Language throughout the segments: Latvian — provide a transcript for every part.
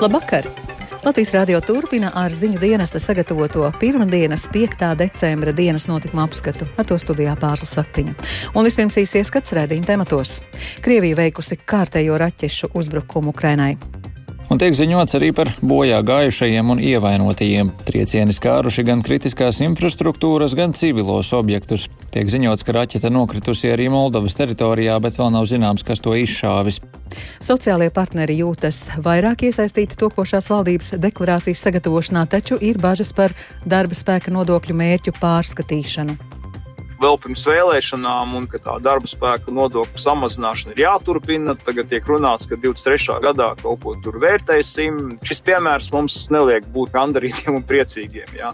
Labvakar! Latvijas radio turpina ar ziņu dienesta sagatavoto pirmdienas 5. decembra dienas notikuma apskatu. Ar to studijā pārslas saktiņa. Un vispirms īsi ieskats rēdīņa tematos. Krievija veikusi kārtējo raķešu uzbrukumu Ukrainai. Un tiek ziņots arī par bojā gājušajiem un ievainotajiem. Triecieni skāruši gan kritiskās infrastruktūras, gan civilos objektus. Tiek ziņots, ka raķete nokritusi arī Moldovas teritorijā, bet vēl nav zināms, kas to izšāvis. Sociālie partneri jūtas vairāk iesaistīti topošās valdības deklarācijas sagatavošanā, taču ir bažas par darba spēka nodokļu mērķu pārskatīšanu vēl pirms vēlēšanām, un ka tā darba spēka nodokļu samazināšana ir jāturpina. Tagad tiek runāts, ka 23. gadā kaut ko tur vērtēsim. Šis piemērs mums neliek būt gandarītiem un priecīgiem. Jā.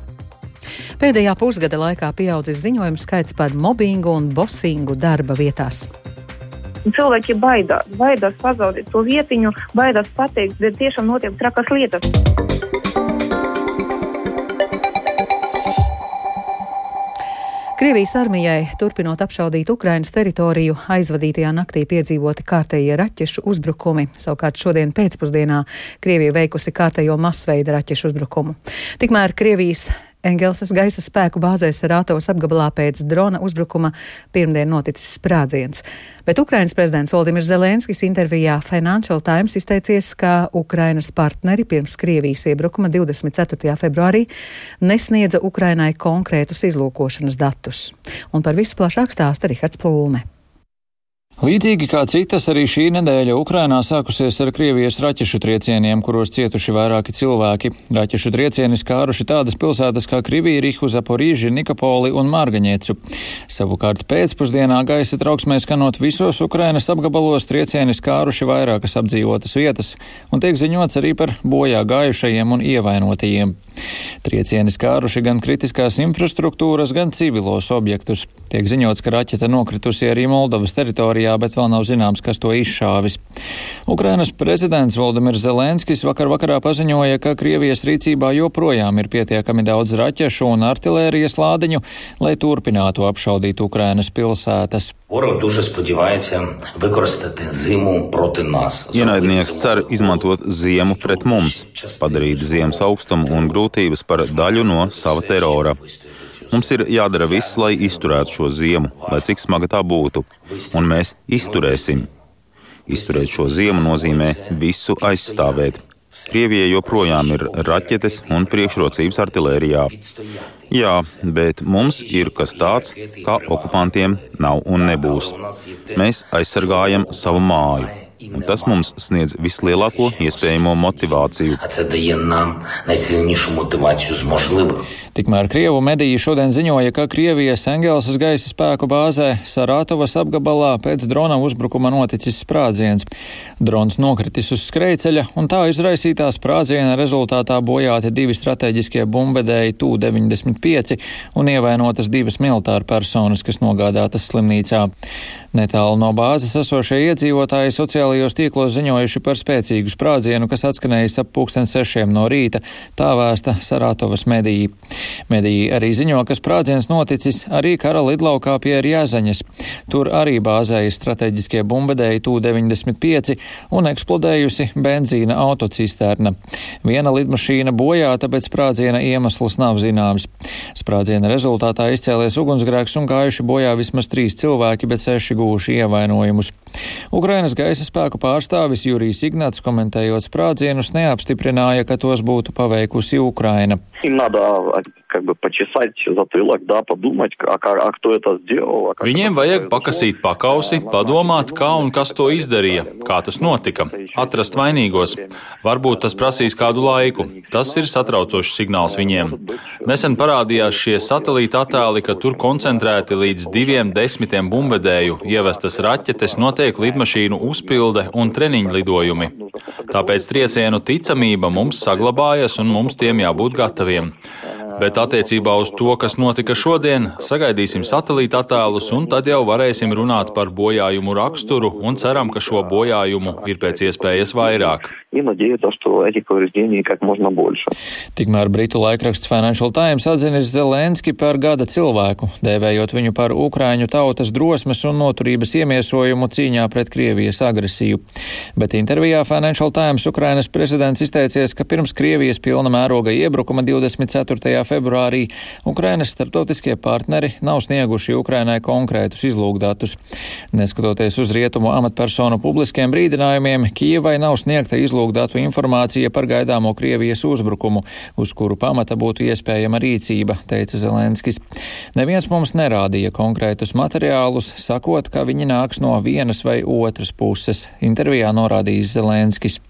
Pēdējā pusgada laikā pieaudzis ziņojumu skaits par mobbingu un bosingu darba vietās. Cilvēki baidās, baidās pazaudēt to vietiņu, baidās pateikt, bet tiešām notiek trakas lietas. Krievijas armijai, turpinot apšaudīt Ukrainas teritoriju, aizvadītajā naktī piedzīvoti kārtējie raķešu uzbrukumi. Savukārt šodien pēcpusdienā Krievija veikusi kārtējo masveida raķešu uzbrukumu. Tikmēr Krievijas Engelsas gaisa spēku bāzē Sarātovas apgabalā pēc drona uzbrukuma pirmdien noticis sprādziens. Bet Ukrainas prezidents Valdimirs Zelenskis intervijā Financial Times izteicies, ka Ukrainas partneri pirms Krievijas iebrukuma 24. februārī nesniedza Ukrainai konkrētus izlūkošanas datus. Un par visu plašāk stāsta Rihards Plūme. Līdzīgi kā citas, arī šī nedēļa Ukrainā sākusies ar Krievijas raķešu triecieniem, kuros cietuši vairāki cilvēki. Raķešu triecieni skāruši tādas pilsētas kā Krivīrihu, Zaporīži, Nikopoli un Mārgaņiecu. Savukārt pēcpusdienā gaisa trauksmē skanot visos Ukrainas apgabalos triecieni skāruši vairākas apdzīvotas vietas, un tiek ziņots arī par bojā gājušajiem un ievainotajiem. Triecieni skāruši gan kritiskās infrastruktūras, gan civilos objektus. Tiek ziņots, ka raķete nokritusi arī Moldovas teritorijā, bet vēl nav zināms, kas to izšāvis. Ukrainas prezidents Valdemirs Zelenskis vakar vakarā paziņoja, ka Krievijas rīcībā joprojām ir pietiekami daudz raķešu un artilērijas lādiņu, lai turpinātu apšaudīt Ukrainas pilsētas. Ворог дуже сподівається використати зиму проти нас. Ienaidnieks cer izmantot ziemu pret mums, padarīt ziemas augstumu un grūtības par daļu no sava terora. Mums ir jādara viss, lai izturētu šo ziemu, lai cik smaga tā būtu, un mēs izturēsim. Izturēt šo ziemu nozīmē visu aizstāvēt. Krievijai joprojām ir raķetes un priekšrocības artilērijā. Jā, bet mums ir kas tāds, kā okupantiem nav un nebūs. Mēs aizsargājam savu māju. Un tas mums sniedz vislielāko iespējamo motivāciju. Tikmēr Krievu mediji šodien ziņoja, ka Krievijas Engelsas gaisa spēku bāzē Sarātovas apgabalā pēc drona uzbrukuma noticis sprādziens. Drons nokritis uz skrejceļa, un tā izraisītā sprādziena rezultātā bojāti divi strateģiskie bumbedēji Tu-95 un ievainotas divas militāra personas, kas nogādātas slimnīcā. Netālu no bāzes esošie iedzīvotāji sociālajos tīklos ziņojuši par spēcīgu sprādzienu, kas atskanējis ap pulksten sešiem no rīta, tā vēsta Sarātovas mediji. Mediji arī ziņo, ka sprādziens noticis arī kara lidlaukā pie Rjāzaņas. Tur arī bāzējas strateģiskie bumbedēji Tu-95 un eksplodējusi benzīna autocisterna. Viena lidmašīna bojāta, bet sprādziena iemesls nav zināms. Sprādziena rezultātā izcēlies ugunsgrēks un gājuši bojā vismaz trīs cilvēki, bet seši gūti guvuši ievainojumus. Ukrainas gaisa spēku pārstāvis Jurijs Ignats, komentējot sprādzienus, neapstiprināja, ka tos būtu paveikusi Ukraina. Viņiem vajag pakasīt pakausi, padomāt, kā un kas to izdarīja, kā tas notika, atrast vainīgos. Varbūt tas prasīs kādu laiku. Tas ir satraucošs signāls viņiem. Nesen parādījās šie satelīta attēli, ka tur koncentrēti līdz diviem desmitiem bumbvedēju ievestas raķetes notiek lidmašīnu uzpilde un treniņu lidojumi. Tāpēc triecienu ticamība mums saglabājas un mums tiem jābūt gataviem. Bet attiecībā uz to, kas notika šodien, sagaidīsim satelīta attēlus, un tad jau varēsim runāt par bojājumu raksturu un ceram, ka šo bojājumu ir pēc iespējas vairāk. Tikmēr Britu laikraksts Financial Times atzinis Zelenski par gada cilvēku, dēvējot viņu par Ukraiņu tautas drosmes un noturības iemiesojumu cīņā pret Krievijas agresiju. Bet intervijā Financial Times Ukrainas prezidents izteicies, ka pirms Krievijas pilna mēroga iebrukuma 24. Februārī Ukrainas starptautiskie partneri nav snieguši Ukrainai konkrētus izlūgdatus. Neskatoties uz rietumu amatpersonu publiskiem brīdinājumiem, Kijevai nav sniegta izlūgdatu informācija par gaidāmo Krievijas uzbrukumu, uz kuru pamata būtu iespējama rīcība, teica Zelenskis. Neviens mums nerādīja konkrētus materiālus, sakot, ka viņi nāks no vienas vai otras puses, intervijā norādījis Zelenskis.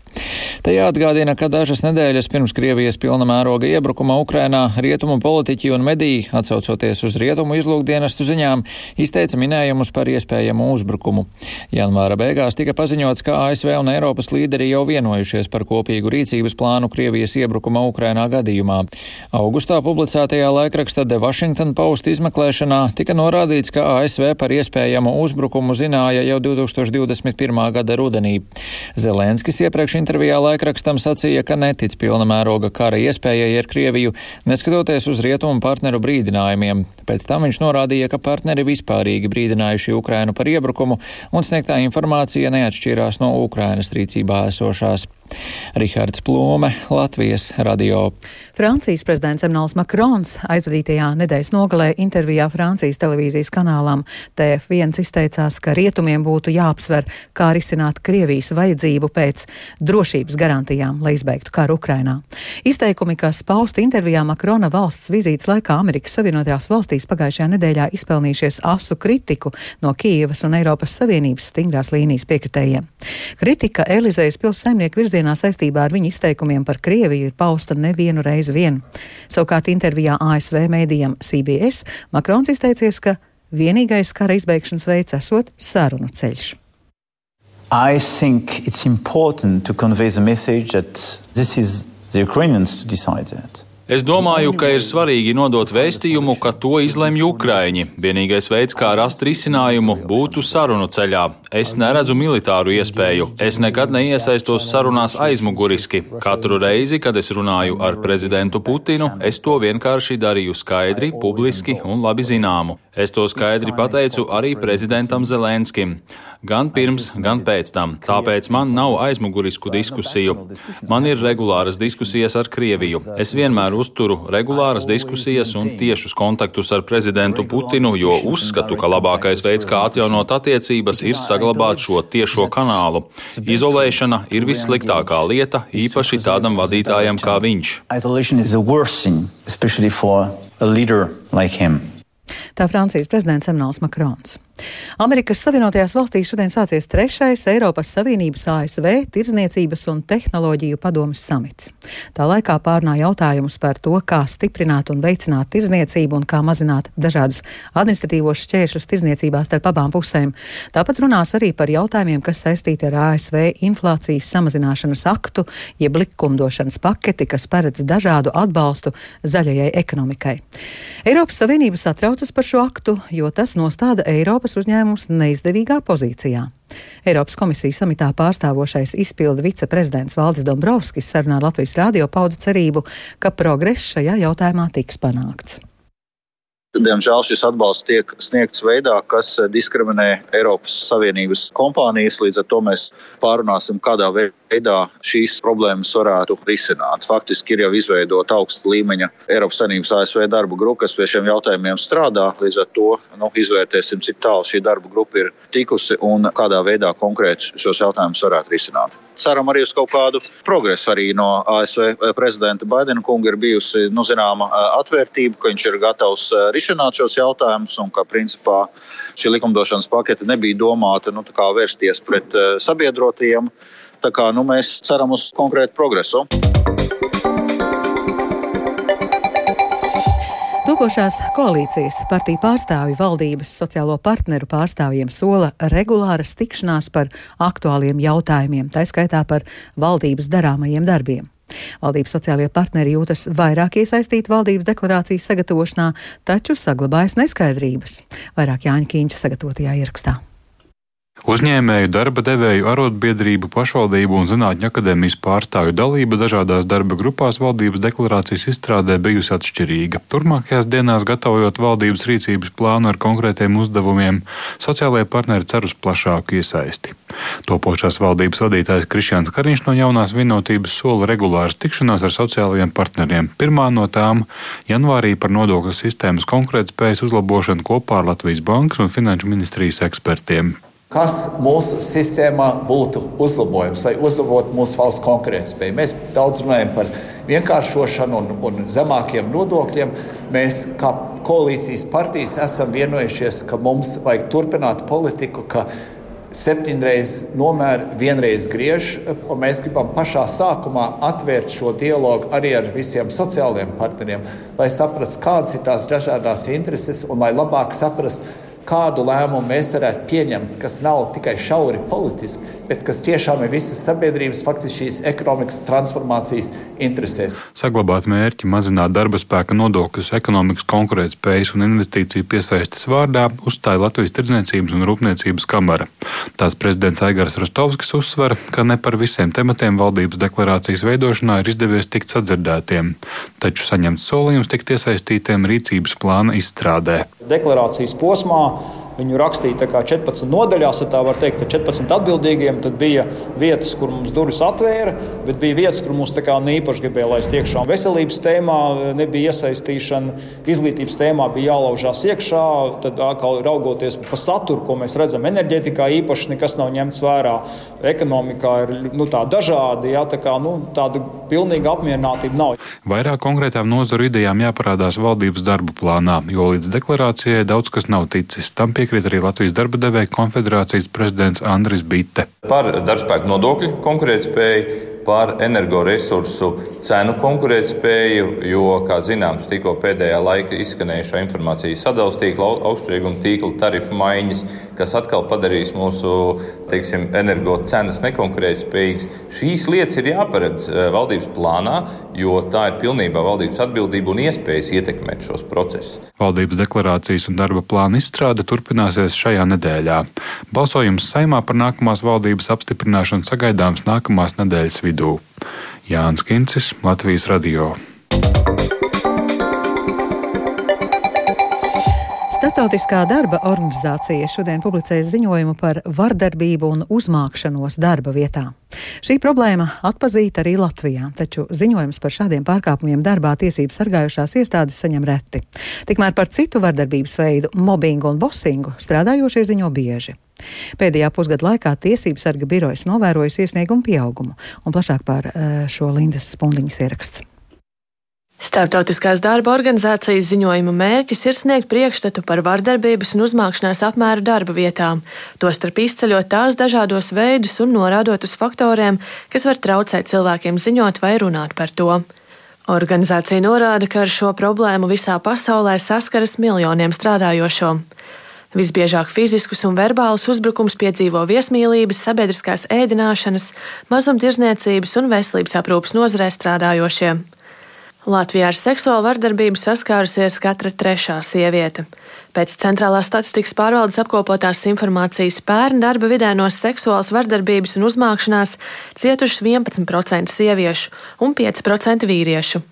Te jāatgādina, ka dažas nedēļas pirms Krievijas pilna mēroga iebrukuma Ukrainā rietumu politiķi un mediji, atsaucoties uz rietumu izlūkdienestu ziņām, izteica minējumus par iespējamu uzbrukumu. Janvāra beigās tika paziņots, ka ASV un Eiropas līderi jau vienojušies par kopīgu rīcības plānu Krievijas iebrukuma Ukrainā gadījumā. Augustā publicētajā laikraksta The Washington Post izmeklēšanā tika norādīts, ka ASV par iespējamu uzbrukumu zināja jau 2021. gada rudenī. Zelenskis iepriekš intervijā laikrakstam sacīja, ka netic pilna mēroga kara iespējai ar Krieviju, neskatoties uz rietumu partneru brīdinājumiem. Pēc tam viņš norādīja, ka partneri vispārīgi brīdinājuši Ukrainu par iebrukumu un sniegtā informācija neatšķīrās no Ukrainas rīcībā esošās. Rihards Plūme, Latvijas radio. Francijas prezidents Emmanuels Makrons aizvadītajā nedēļas nogalē intervijā Francijas televīzijas kanālām TF1 izteicās, ka rietumiem būtu jāapsver, kā risināt Krievijas vajadzību pēc drošības garantijām, lai izbeigtu karu Ukrainā. Izteikumi, kas pausti intervijā Makrona valsts vizītes laikā Amerikas Savienotajās valstīs pagājušajā nedēļā izpelnījušies asu kritiku no Kievas un Eiropas Savienības stingrās līnijas piekritējiem. Kritika Elizejas pilssaimnieku virzienā virzienā saistībā ar viņa izteikumiem par Krieviju ir pausta nevienu reizi vien. Savukārt intervijā ASV mēdījam CBS Makrons izteicies, ka vienīgais kara izbeigšanas veids esot sarunu ceļš. I think it's important to convey the message that this is the Ukrainians to decide that. Es domāju, ka ir svarīgi nodot vēstījumu, ka to izlemj Ukraiņi. Vienīgais veids, kā rast risinājumu, būtu sarunu ceļā. Es neredzu militāru iespēju. Es nekad neiesaistos sarunās aizmuguriski. Katru reizi, kad es runāju ar prezidentu Putinu, es to vienkārši darīju skaidri, publiski un labi zināmu. Es to skaidri pateicu arī prezidentam Zelenskim. Gan pirms, gan pēc tam. Tāpēc man nav aizmugurisku diskusiju. Man ir regulāras diskusijas ar Krieviju. Es vienmēr uzturu regulāras diskusijas un tiešus kontaktus ar prezidentu Putinu, jo uzskatu, ka labākais veids, kā atjaunot attiecības, ir saglabāt šo tiešo kanālu. Izolēšana ir vissliktākā lieta, īpaši tādam vadītājam kā viņš. Tā Francijas prezidents Emmanuels Makrons. Amerikas Savienotajās valstīs šodien sācies trešais Eiropas Savienības ASV tirzniecības un tehnoloģiju padomas samits. Tā laikā pārnā jautājumus par to, kā stiprināt un veicināt tirzniecību un kā mazināt dažādus administratīvos šķēršļus tirzniecībā starp abām pusēm. Tāpat runās arī par jautājumiem, kas saistīti ar ASV inflācijas samazināšanas aktu, jeb likumdošanas paketi, kas paredz dažādu atbalstu zaļajai ekonomikai. Eiropas Savienība satraucas par šo aktu, jo tas nostāda Eiropas uzņēmumus neizdevīgā pozīcijā. Eiropas komisijas samitā pārstāvošais izpildu viceprezidents Valdis Dombrovskis sarunā Latvijas rādio pauda cerību, ka progress šajā jautājumā tiks panākts. Diemžēl šis atbalsts tiek sniegts veidā, kas diskriminē Eiropas Savienības kompānijas. Līdz ar to mēs pārunāsim, kādā veidā šīs problēmas varētu risināt. Faktiski ir jau izveidota augsta līmeņa Eiropas Savienības ASV darba grupa, kas pie šiem jautājumiem strādā. Līdz ar to nu, izvērtēsim, cik tālu šī darba grupa ir tikusi un kādā veidā konkrēti šos jautājumus varētu risināt ceram arī uz kaut kādu progresu. Arī no ASV prezidenta Baidena kunga ir bijusi nu, zināma atvērtība, ka viņš ir gatavs risināt šos jautājumus un ka principā šī likumdošanas pakete nebija domāta nu, vērsties pret sabiedrotajiem. Tā kā nu, mēs ceram uz konkrētu progresu. Topošās koalīcijas partiju pārstāvju valdības sociālo partneru pārstāvjiem sola regulāras tikšanās par aktuāliem jautājumiem, tā skaitā par valdības darāmajiem darbiem. Valdības sociālajie partneri jūtas vairāk iesaistīti valdības deklarācijas sagatavošanā, taču saglabājas neskaidrības. Vairāk Jāņa Kīņša sagatavotajā ierakstā. Uzņēmēju, darba devēju, arotbiedrību, pašvaldību un zinātņu akadēmijas pārstāvju dalība dažādās darba grupās valdības deklarācijas izstrādē bijusi atšķirīga. Turmākajās dienās, gatavojot valdības rīcības plānu ar konkrētiem uzdevumiem, sociālajie partneri cer uz plašāku iesaisti. Topošās valdības vadītājs Krišjāns Kariņš no jaunās vienotības sola regulāras tikšanās ar sociālajiem partneriem. Pirmā no tām - janvārī par nodokļu sistēmas konkurētspējas uzlabošanu kopā ar Latvijas Bankas un Finanšu ministrijas ekspertiem. Kas mūsu sistēmā būtu uzlabojums, lai uzlabotu mūsu valsts konkurētspēju? Mēs daudz runājam par vienkāršošanu un, un zemākiem nodokļiem. Mēs, kā koalīcijas partijas, esam vienojušies, ka mums vajag turpināt politiku, ka septiņreiz nomēr, vienreiz griež. Mēs gribam pašā sākumā atvērt šo dialogu arī ar visiem sociālajiem partneriem, lai saprastu, kādas ir tās dažādas intereses un lai labāk saprastu kādu lēmumu mēs varētu pieņemt, kas nav tikai šauri politiski, bet kas tiešām ir visas sabiedrības, faktiski šīs ekonomikas transformācijas interesēs. Saglabāt mērķi mazināt darba spēka nodokļus ekonomikas konkurētspējas un investīciju piesaistes vārdā uzstāja Latvijas Tirdzniecības un Rūpniecības kamara. Tās prezidents Aigars Rostovskis uzsver, ka ne par visiem tematiem valdības deklarācijas veidošanā ir izdevies tikt sadzirdētiem, taču saņemts solījums tikt iesaistītiem rīcības plāna izstrādē. Deklarācijas posmā Viņu rakstīja 14 nodaļās, ja tā var teikt, ar 14 atbildīgiem. Tad bija vietas, kur mums durvis atvēra, bet bija vietas, kur mums īpaši gribēja laist iekšā. Veselības tēmā nebija iesaistīšana, izglītības tēmā bija jālaužās iekšā. Tad, atkal raugoties pa saturu, ko mēs redzam, enerģētikā īpaši nekas nav ņemts vērā. Ekonomikā ir nu, tā dažādi, jā, tā kā, nu, tāda pilnīga apmierinātība nav. Vairāk konkrētām nozaru idejām jāparādās valdības darba plānā, jo līdz deklarācijai daudz kas nav ticis. Tam pie piekrīt arī Latvijas darba devēja konfederācijas prezidents Andris Bitte. Par darbspēku nodokļu konkurētspēju par energoresursu cenu konkurētspēju, jo, kā zināms, tikko pēdējā laikā izskanējušā informācija sadalījuma tīkla, augstsprieguma tīkla tarifu maiņas, kas atkal padarīs mūsu teiksim, energo cenas nekonkurētspējīgas. Šīs lietas ir jāparedz eh, valdības plānā, jo tā ir pilnībā valdības atbildība un iespējas ietekmēt šos procesus. Valdības deklarācijas un darba plāna izstrāde turpināsies šajā nedēļā. Balsojums saimā par nākamās valdības apstiprināšanu sagaidāms nākamās nedēļas vidū. Jānis Kincis, Latvijas Radio. Startautiskā darba organizācija šodien publicēs ziņojumu par vardarbību un uzmākšanos darba vietā. Šī problēma atpazīta arī Latvijā, taču ziņojums par šādiem pārkāpumiem darbā tiesību sargājušās iestādes saņem reti. Tikmēr par citu vardarbības veidu, mobbingu un bosingu strādājošie ziņo bieži. Pēdējā pusgada laikā Tiesību sarga birojas novērojis iesniegumu pieaugumu, un plašāk par eh, šo Lindas Spundiņas ieraksts. Startautiskās darba organizācijas ziņojuma mērķis ir sniegt priekšstatu par vardarbības un uzmākšanās apmēru darba vietām, tostarp izceļot tās dažādos veidus un norādot uz faktoriem, kas var traucēt cilvēkiem ziņot vai runāt par to. Organizācija norāda, ka ar šo problēmu visā pasaulē saskaras miljoniem strādājošo. Visbiežāk fiziskus un verbālus uzbrukums piedzīvo viesmīlības, sabiedriskās ēdināšanas, mazumtirdzniecības un veselības aprūpas nozarē strādājošie. Latvijā ar seksuālu vardarbību saskārusies katra trešā sieviete. Pēc centrālās statistikas pārvaldes apkopotās informācijas pērn darba vidē no seksuālas vardarbības un uzmākšanās cietušas 11% sieviešu un 5% vīriešu.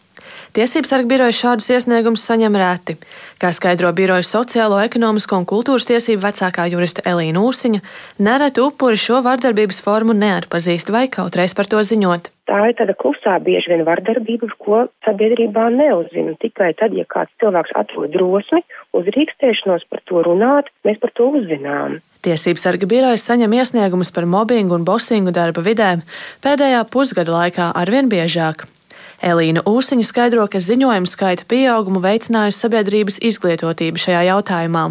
Tiesības sarga biroja šādus iesniegumus saņem reti. Kā skaidro biroja sociālo, ekonomisko un kultūras tiesību vecākā jurista Elīna Ūsiņa, nereti upuri šo vardarbības formu neatpazīst vai kaut reiz par to ziņot. Tā ir tāda klusā bieži vien vardarbība, ko sabiedrībā neuzzina. Tikai tad, ja kāds cilvēks atrod drosmi, uzrīkstēšanos par to runāt, mēs par to uzzinām. Tiesības sarga birojas saņem iesniegumus par mobbingu un bosingu darba vidē pēdējā pusgada laikā arvien biežāk. Elīna Ūsiņa skaidro, ka ziņojumu skaita pieaugumu veicinājusi sabiedrības izglītotība šajā jautājumā.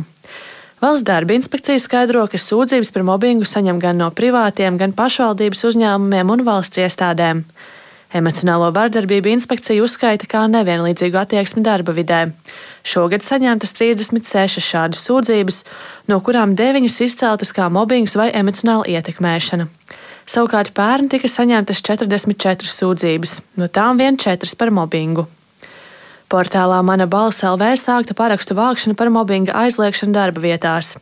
Valsts darba inspekcija skaidro, ka sūdzības par mobbingu saņem gan no privātiem, gan pašvaldības uzņēmumiem un valsts iestādēm. Emocionālo vardarbību inspekcija uzskaita kā nevienlīdzīgu attieksmi darba vidē. Šogad saņemtas 36 šādas sūdzības, no kurām 9 izceltas kā mobbings vai emocionāla ietekmēšana. Savukārt pērn tika saņemtas 44 sūdzības, no tām vien 4 par mobbingu. Portālā Mana balss LV sākta parakstu vākšana par mobbinga aizliekšanu darba vietās.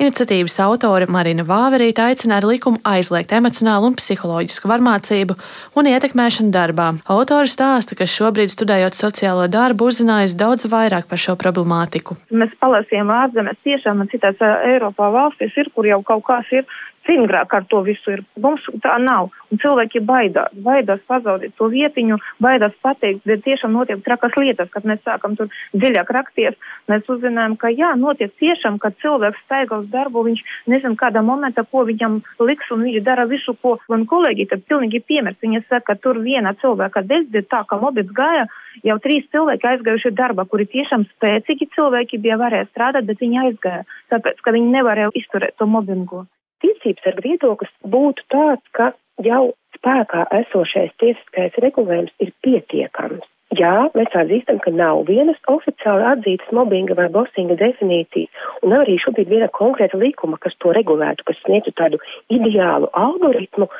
Iniciatīvas autore Marina Vāverīte aicina ar likumu aizliegt emocionālu un psiholoģisku varmācību un ietekmēšanu darbā. Autori stāsta, ka šobrīd studējot sociālo darbu uzzinājusi daudz vairāk par šo problemātiku. Mēs palasījām ārzemēs, tiešām citās Eiropā valstīs ir, kur jau kaut kas ir stingrāk ar to visu ir. Mums tā nav. Un cilvēki baidās, baidās pazaudēt to vietiņu, baidās pateikt, bet tiešām notiek trakas lietas, kad mēs sākam tur dziļāk rakties. Mēs uzzinājām, ka jā, notiek tiešām, kad cilvēks staigā uz darbu, viņš nezin kādā momentā, ko viņam liks, un viņš dara visu, ko man kolēģi tad pilnīgi piemērs. Viņa saka, ka tur viena cilvēka dēļ, bet tā kā mobils gāja, jau trīs cilvēki aizgājuši darbā, kuri tiešām spēcīgi cilvēki bija varēja strādāt, bet viņi aizgāja, tāpēc, ka viņi nevarēja izturēt to mobbingu tiesības sarga viedoklis būtu tāds, ka jau spēkā esošais tiesiskais regulējums ir pietiekams. Jā, mēs atzīstam, ka nav vienas oficiāli atzītas mobbinga vai bosinga definīcijas, un nav arī šobrīd viena konkrēta likuma, kas to regulētu, kas sniegtu tādu ideālu algoritmu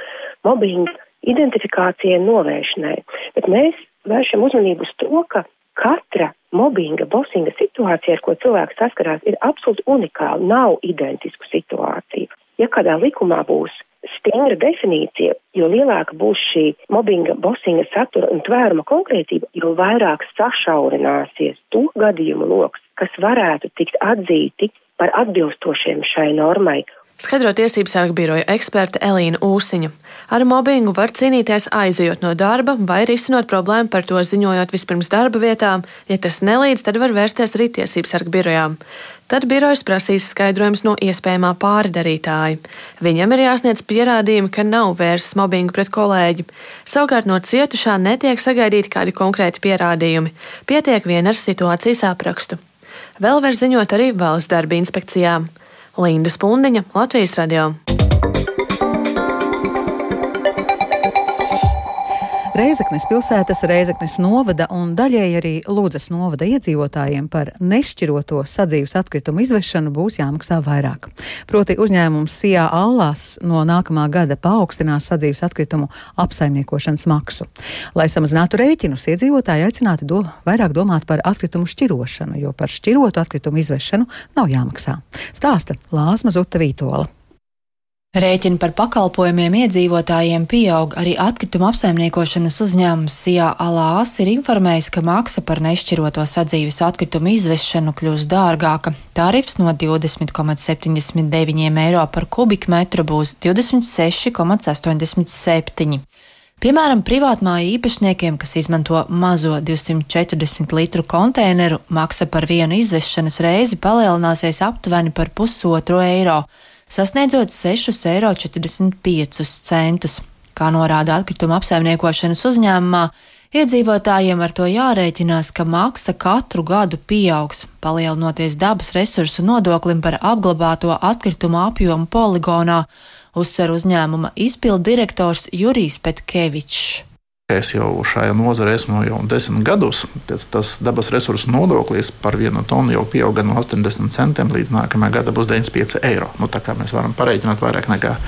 mobbinga identifikācijai un novēršanai. Bet mēs vēršam uzmanību uz to, ka katra mobbinga, bosinga situācija, ar ko cilvēks saskarās, ir absolūti unikāla, nav identisku situāciju. Ja kādā likumā būs stingra definīcija, jo lielāka būs šī mobbinga, bosinga satura un tvēruma konkrētība, jo vairāk sašaurināsies to gadījumu lokus, kas varētu tikt atzīti par atbilstošiem šai normai Skaidro tiesību sargu biroja eksperte Elīna Ūsiņa. Ar mobbingu var cīnīties aizejot no darba vai risinot problēmu par to ziņojot vispirms darba vietām. Ja tas nelīdz, tad var vērsties arī tiesību sargu birojām. Tad birojas prasīs skaidrojums no iespējamā pārdarītāja. Viņam ir jāsniedz pierādījumi, ka nav vērsts mobbingu pret kolēģi. Savukārt no cietušā netiek sagaidīti kādi konkrēti pierādījumi. Pietiek vien ar situācijas aprakstu. Vēl var ziņot arī valsts darba inspekcijām. Linda Spundiņa, Latvijas radio. Reizeknes pilsētas, Reizeknes novada un daļēji arī Lūdzes novada iedzīvotājiem par nešķiroto sadzīves atkritumu izvešanu būs jāmaksā vairāk. Proti uzņēmums Sijā Allās no nākamā gada paaugstinās sadzīves atkritumu apsaimniekošanas maksu. Lai samazinātu rēķinus, iedzīvotāji aicināti do, vairāk domāt par atkritumu šķirošanu, jo par šķirotu atkritumu izvešanu nav jāmaksā. Stāsta Lāsma Zuta Vītola. Rēķini par pakalpojumiem iedzīvotājiem pieaug. Arī atkrituma apsaimniekošanas uzņēmums Sijā Alās ir informējis, ka maksa par nešķiroto sadzīves atkritumu izvešanu kļūs dārgāka. Tarifs no 20,79 eiro par kubikmetru būs 26,87. Piemēram, privātmāju īpašniekiem, kas izmanto mazo 240 litru konteineru, maksa par vienu izvešanas reizi palielināsies aptuveni par pusotru eiro sasniedzot 6,45 eiro. Kā norāda atkrituma apsaimniekošanas uzņēmumā, iedzīvotājiem ar to jārēķinās, ka maksa katru gadu pieaugs, palielinoties dabas resursu nodoklim par apglabāto atkritumu apjomu poligonā, uzsver uzņēmuma izpildu direktors Jurijs Petkevičs. Es jau šajā nozarē esmu jau desmit gadus. Tas, tas dabas resursu nodoklis par vienu tonu jau pieauga no 80 centiem līdz nākamajā gada būs 95 eiro. Nu, tā kā mēs varam pareiķināt vairāk nekā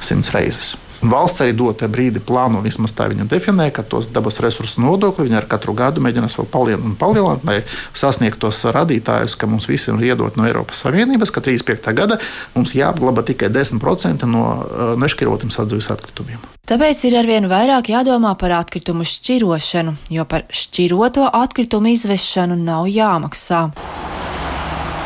100 reizes. Valsts arī dotajā brīdī plāno, vismaz tā viņa definē, ka tos dabas resursu nodokli viņi ar katru gadu mēģinās vēl palielināt palielināt, lai sasniegtu tos radītājus, ka mums visiem ir iedot no Eiropas Savienības, ka 35. gada mums jāapglabā tikai 10% no uh, nešķirotiem sadzīves atkritumiem. Tāpēc ir arvien vairāk jādomā par atkritumu šķirošanu, jo par šķiroto atkritumu izvešanu nav jāmaksā.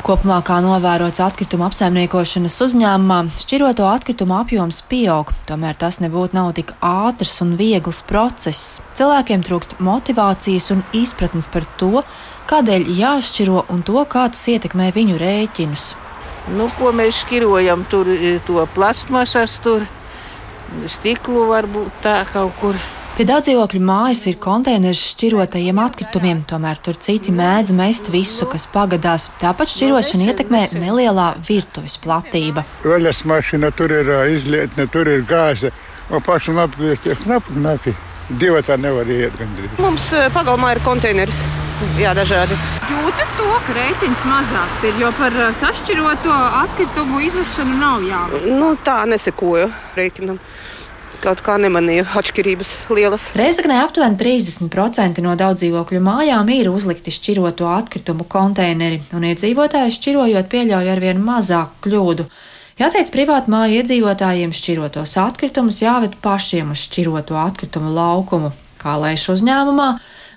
Kopumā, kā novērots atkrituma apsaimniekošanas uzņēmumā, šķiroto atkritumu apjoms pieaug, tomēr tas nebūtu nav tik ātrs un viegls process. Cilvēkiem trūkst motivācijas un izpratnes par to, kādēļ jāšķiro un to, kā tas ietekmē viņu rēķinus. Nu, ko mēs šķirojam, tur to plasmasas, tur stiklu varbūt tā kaut kur. Pie daudz dzīvokļu mājas ir konteiners šķirotajiem atkritumiem, tomēr tur citi mēdz mest visu, kas pagadās. Tāpat šķirošana ietekmē nelielā virtuves platība. Veļas mašīna tur ir izlietne, tur ir gāze, un pašam apgriezties knapi, knapi. Divi tā nevar iet gandrīz. Mums pagalmā ir konteiners. jā, dažādi. Jūtat to, ka rēķins mazāks ir, jo par sašķiroto atkritumu izvešanu nav jāmaksā? Nu, tā nesekoju rēķinam kaut kā nemanīju atšķirības lielas. Reizeknē aptuveni 30% no daudzdzīvokļu mājām ir uzlikti šķiroto atkritumu konteineri, un iedzīvotāji šķirojot pieļauj arvien mazāku kļūdu. Jāteic, privātu māju iedzīvotājiem šķirotos atkritumus jāved pašiem uz šķiroto atkritumu laukumu, kā lēš uzņēmumā.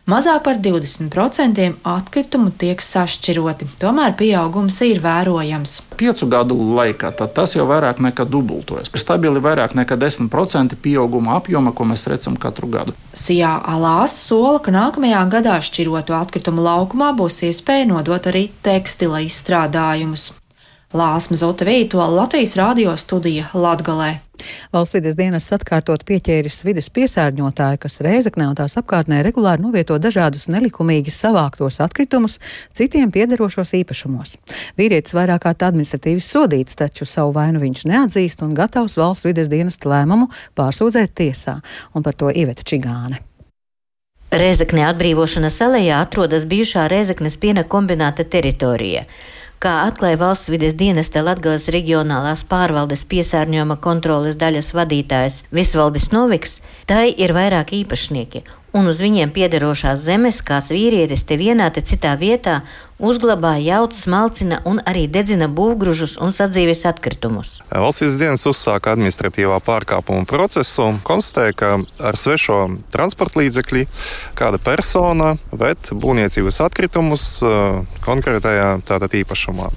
Mazāk par 20% atkritumu tiek sašķiroti, tomēr pieaugums ir vērojams. Piecu gadu laikā tas jau vairāk nekā dubultojas. Stabili vairāk nekā 10% pieauguma apjoma, ko mēs redzam katru gadu. Sijā Alās sola, ka nākamajā gadā šķiroto atkritumu laukumā būs iespēja nodot arī tekstila izstrādājumus. Lāsma Zotavīto Latvijas radio studija Latgalē. Valsts vides dienas atkārtot pieķēris vides piesārņotāju, kas Rēzaknē un tās apkārtnē regulāri novieto dažādus nelikumīgi savāktos atkritumus citiem piederošos īpašumos. Vīrietis vairāk kārt administratīvi sodīts, taču savu vainu viņš neatzīst un gatavs valsts vides dienas lēmumu pārsūdzēt tiesā, un par to Iveta Čigāne. Rēzakne atbrīvošanas alejā atrodas bijušā Rēzaknes piena kombināta teritorija. Kā atklāja valsts vides dienesta Latgales reģionālās pārvaldes piesārņojuma kontroles daļas vadītājs Visvaldis Noviks, tai ir vairāk īpašnieki, un uz viņiem piederošās zemes kāds vīrietis te vienā te citā vietā uzglabāja jautas, malcina un arī dedzina būvgružus un sadzīves atkritumus. Valsts dienas uzsāka administratīvā pārkāpuma procesu, konstatēja, ka ar svešo transporta līdzekļi kāda persona ved būvniecības atkritumus konkrētajā tātad īpašumā.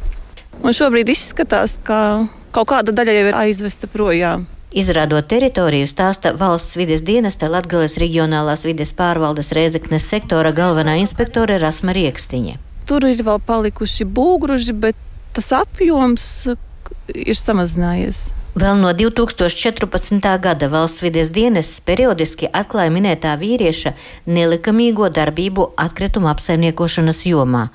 Un šobrīd izskatās, ka kaut kāda daļa jau ir aizvesta projām. Izrādot teritoriju, stāsta valsts vides dienesta Latgales reģionālās vides pārvaldes Rēzeknes sektora galvenā inspektore Rasma Riekstiņa. Tur ir vēl palikuši būgruži, bet tas apjoms ir samazinājies. Vēl no 2014. gada valsts vides dienests periodiski atklāja minētā vīrieša nelikumīgo darbību atkritumu apsaimniekošanas jomā.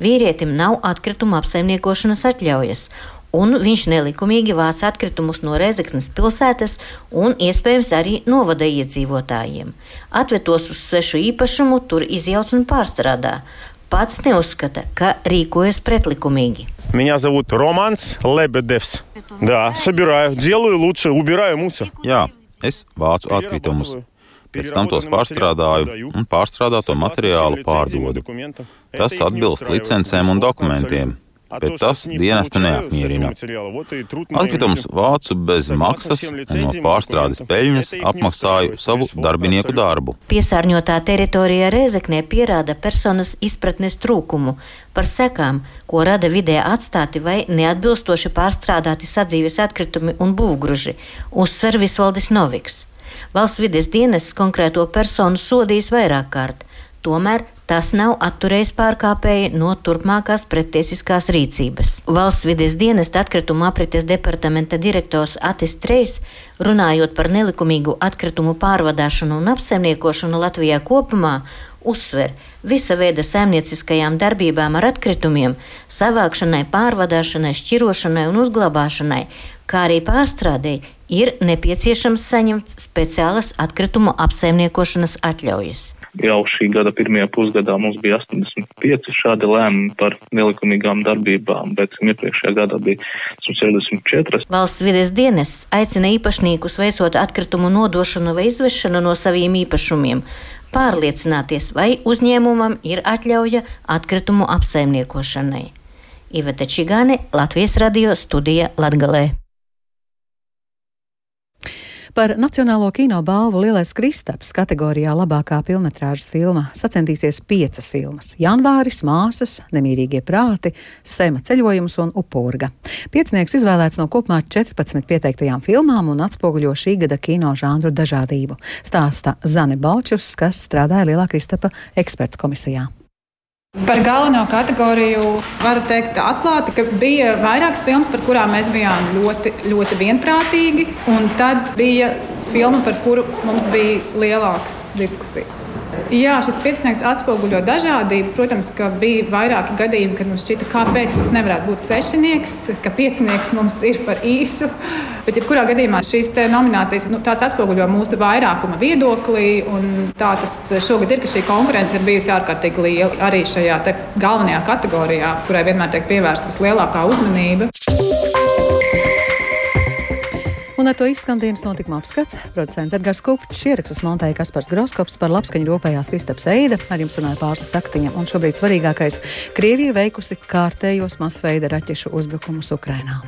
Vīrietim nav atkritumu apsaimniekošanas atļaujas, un viņš nelikumīgi vāc atkritumus no Rezeknas pilsētas un iespējams arī novada iedzīvotājiem. Atvetos uz svešu īpašumu, tur izjauc un pārstrādā. Pats neuzskata, ka rīkojas pretlikumīgi. Меня зовут Романс Лебедевс. Да, собираю, делаю лучше, убираю мусор. Jā, es vācu atkritumus. Pēc tam tos pārstrādāju un pārstrādāto materiālu pārdodu. Tas atbilst licencēm un dokumentiem bet tas dienestu neapmierina. Atkritumus vācu bez maksas no pārstrādes peļņas apmaksāju savu darbinieku darbu. Piesārņotā teritorija Rezeknē pierāda personas izpratnes trūkumu par sekām, ko rada vidē atstāti vai neatbilstoši pārstrādāti sadzīves atkritumi un būvgruži, uzsver Visvaldis Noviks. Valsts vides dienests konkrēto personu sodījis vairāk kārt. Tomēr tas nav atturējis pārkāpēju no turpmākās prettiesiskās rīcības. Valsts vides dienesta atkrituma aprites departamenta direktors Atis Trejs, runājot par nelikumīgu atkritumu pārvadāšanu un apsaimniekošanu Latvijā kopumā, uzsver visa veida saimnieciskajām darbībām ar atkritumiem, savākšanai, pārvadāšanai, šķirošanai un uzglabāšanai, kā arī pārstrādēji, ir nepieciešams saņemt speciālas atkritumu apsaimniekošanas atļaujas. Jau šī gada pirmajā pusgadā mums bija 85 šādi lēmumi par nelikumīgām darbībām, bet iepriekšējā gadā bija 164. Valsts vides dienests aicina īpašniekus veicot atkritumu nodošanu vai izvešanu no saviem īpašumiem, pārliecināties, vai uzņēmumam ir atļauja atkritumu apsaimniekošanai. Iveta Čigāne, Latvijas radio studija Latgalē. Par Nacionālo kino balvu Lielais Kristaps kategorijā labākā filmetrāžas filma sacensties piecas filmas - Janvāris, Māsas, Nemierīgie prāti, Sema ceļojums un Upurga. Piecinieks izvēlēts no kopumā 14 pieteiktajām filmām un atspoguļo šī gada kino žānru dažādību, stāsta Zane Balčus, kas strādāja Lielā Kristapa ekspertu komisijā. Par galveno kategoriju varu teikt atklāti, ka bija vairākas filmas, par kurām mēs bijām ļoti, ļoti vienprātīgi. Un tad bija filma, par kuru mums bija lielākas diskusijas. Jā, šis piecinieks atspoguļo dažādību. Protams, ka bija vairāki gadījumi, kad mums šķita, kāpēc tas nevarētu būt sešnieks, ka piecinieks mums ir par īsu. Bet, jebkurā gadījumā, šīs nominācijas nu, atspoguļo mūsu vairākuma viedokli. Tā tas šogad ir, ka šī konkurence ir bijusi ārkārtīgi liela arī šajā galvenajā kategorijā, kurai vienmēr tiek pievērsta vislielākā uzmanība. Un ar to izskan dienas notikuma apskats. Producents Edgars Kupčs ierakstus montēja Kaspars Groskops par labskaņu ropējās Vistaps Eida, ar jums runāja pārsla saktiņa. Un šobrīd svarīgākais - Krievija veikusi kārtējos masveida raķešu uzbrukumus Ukrainā.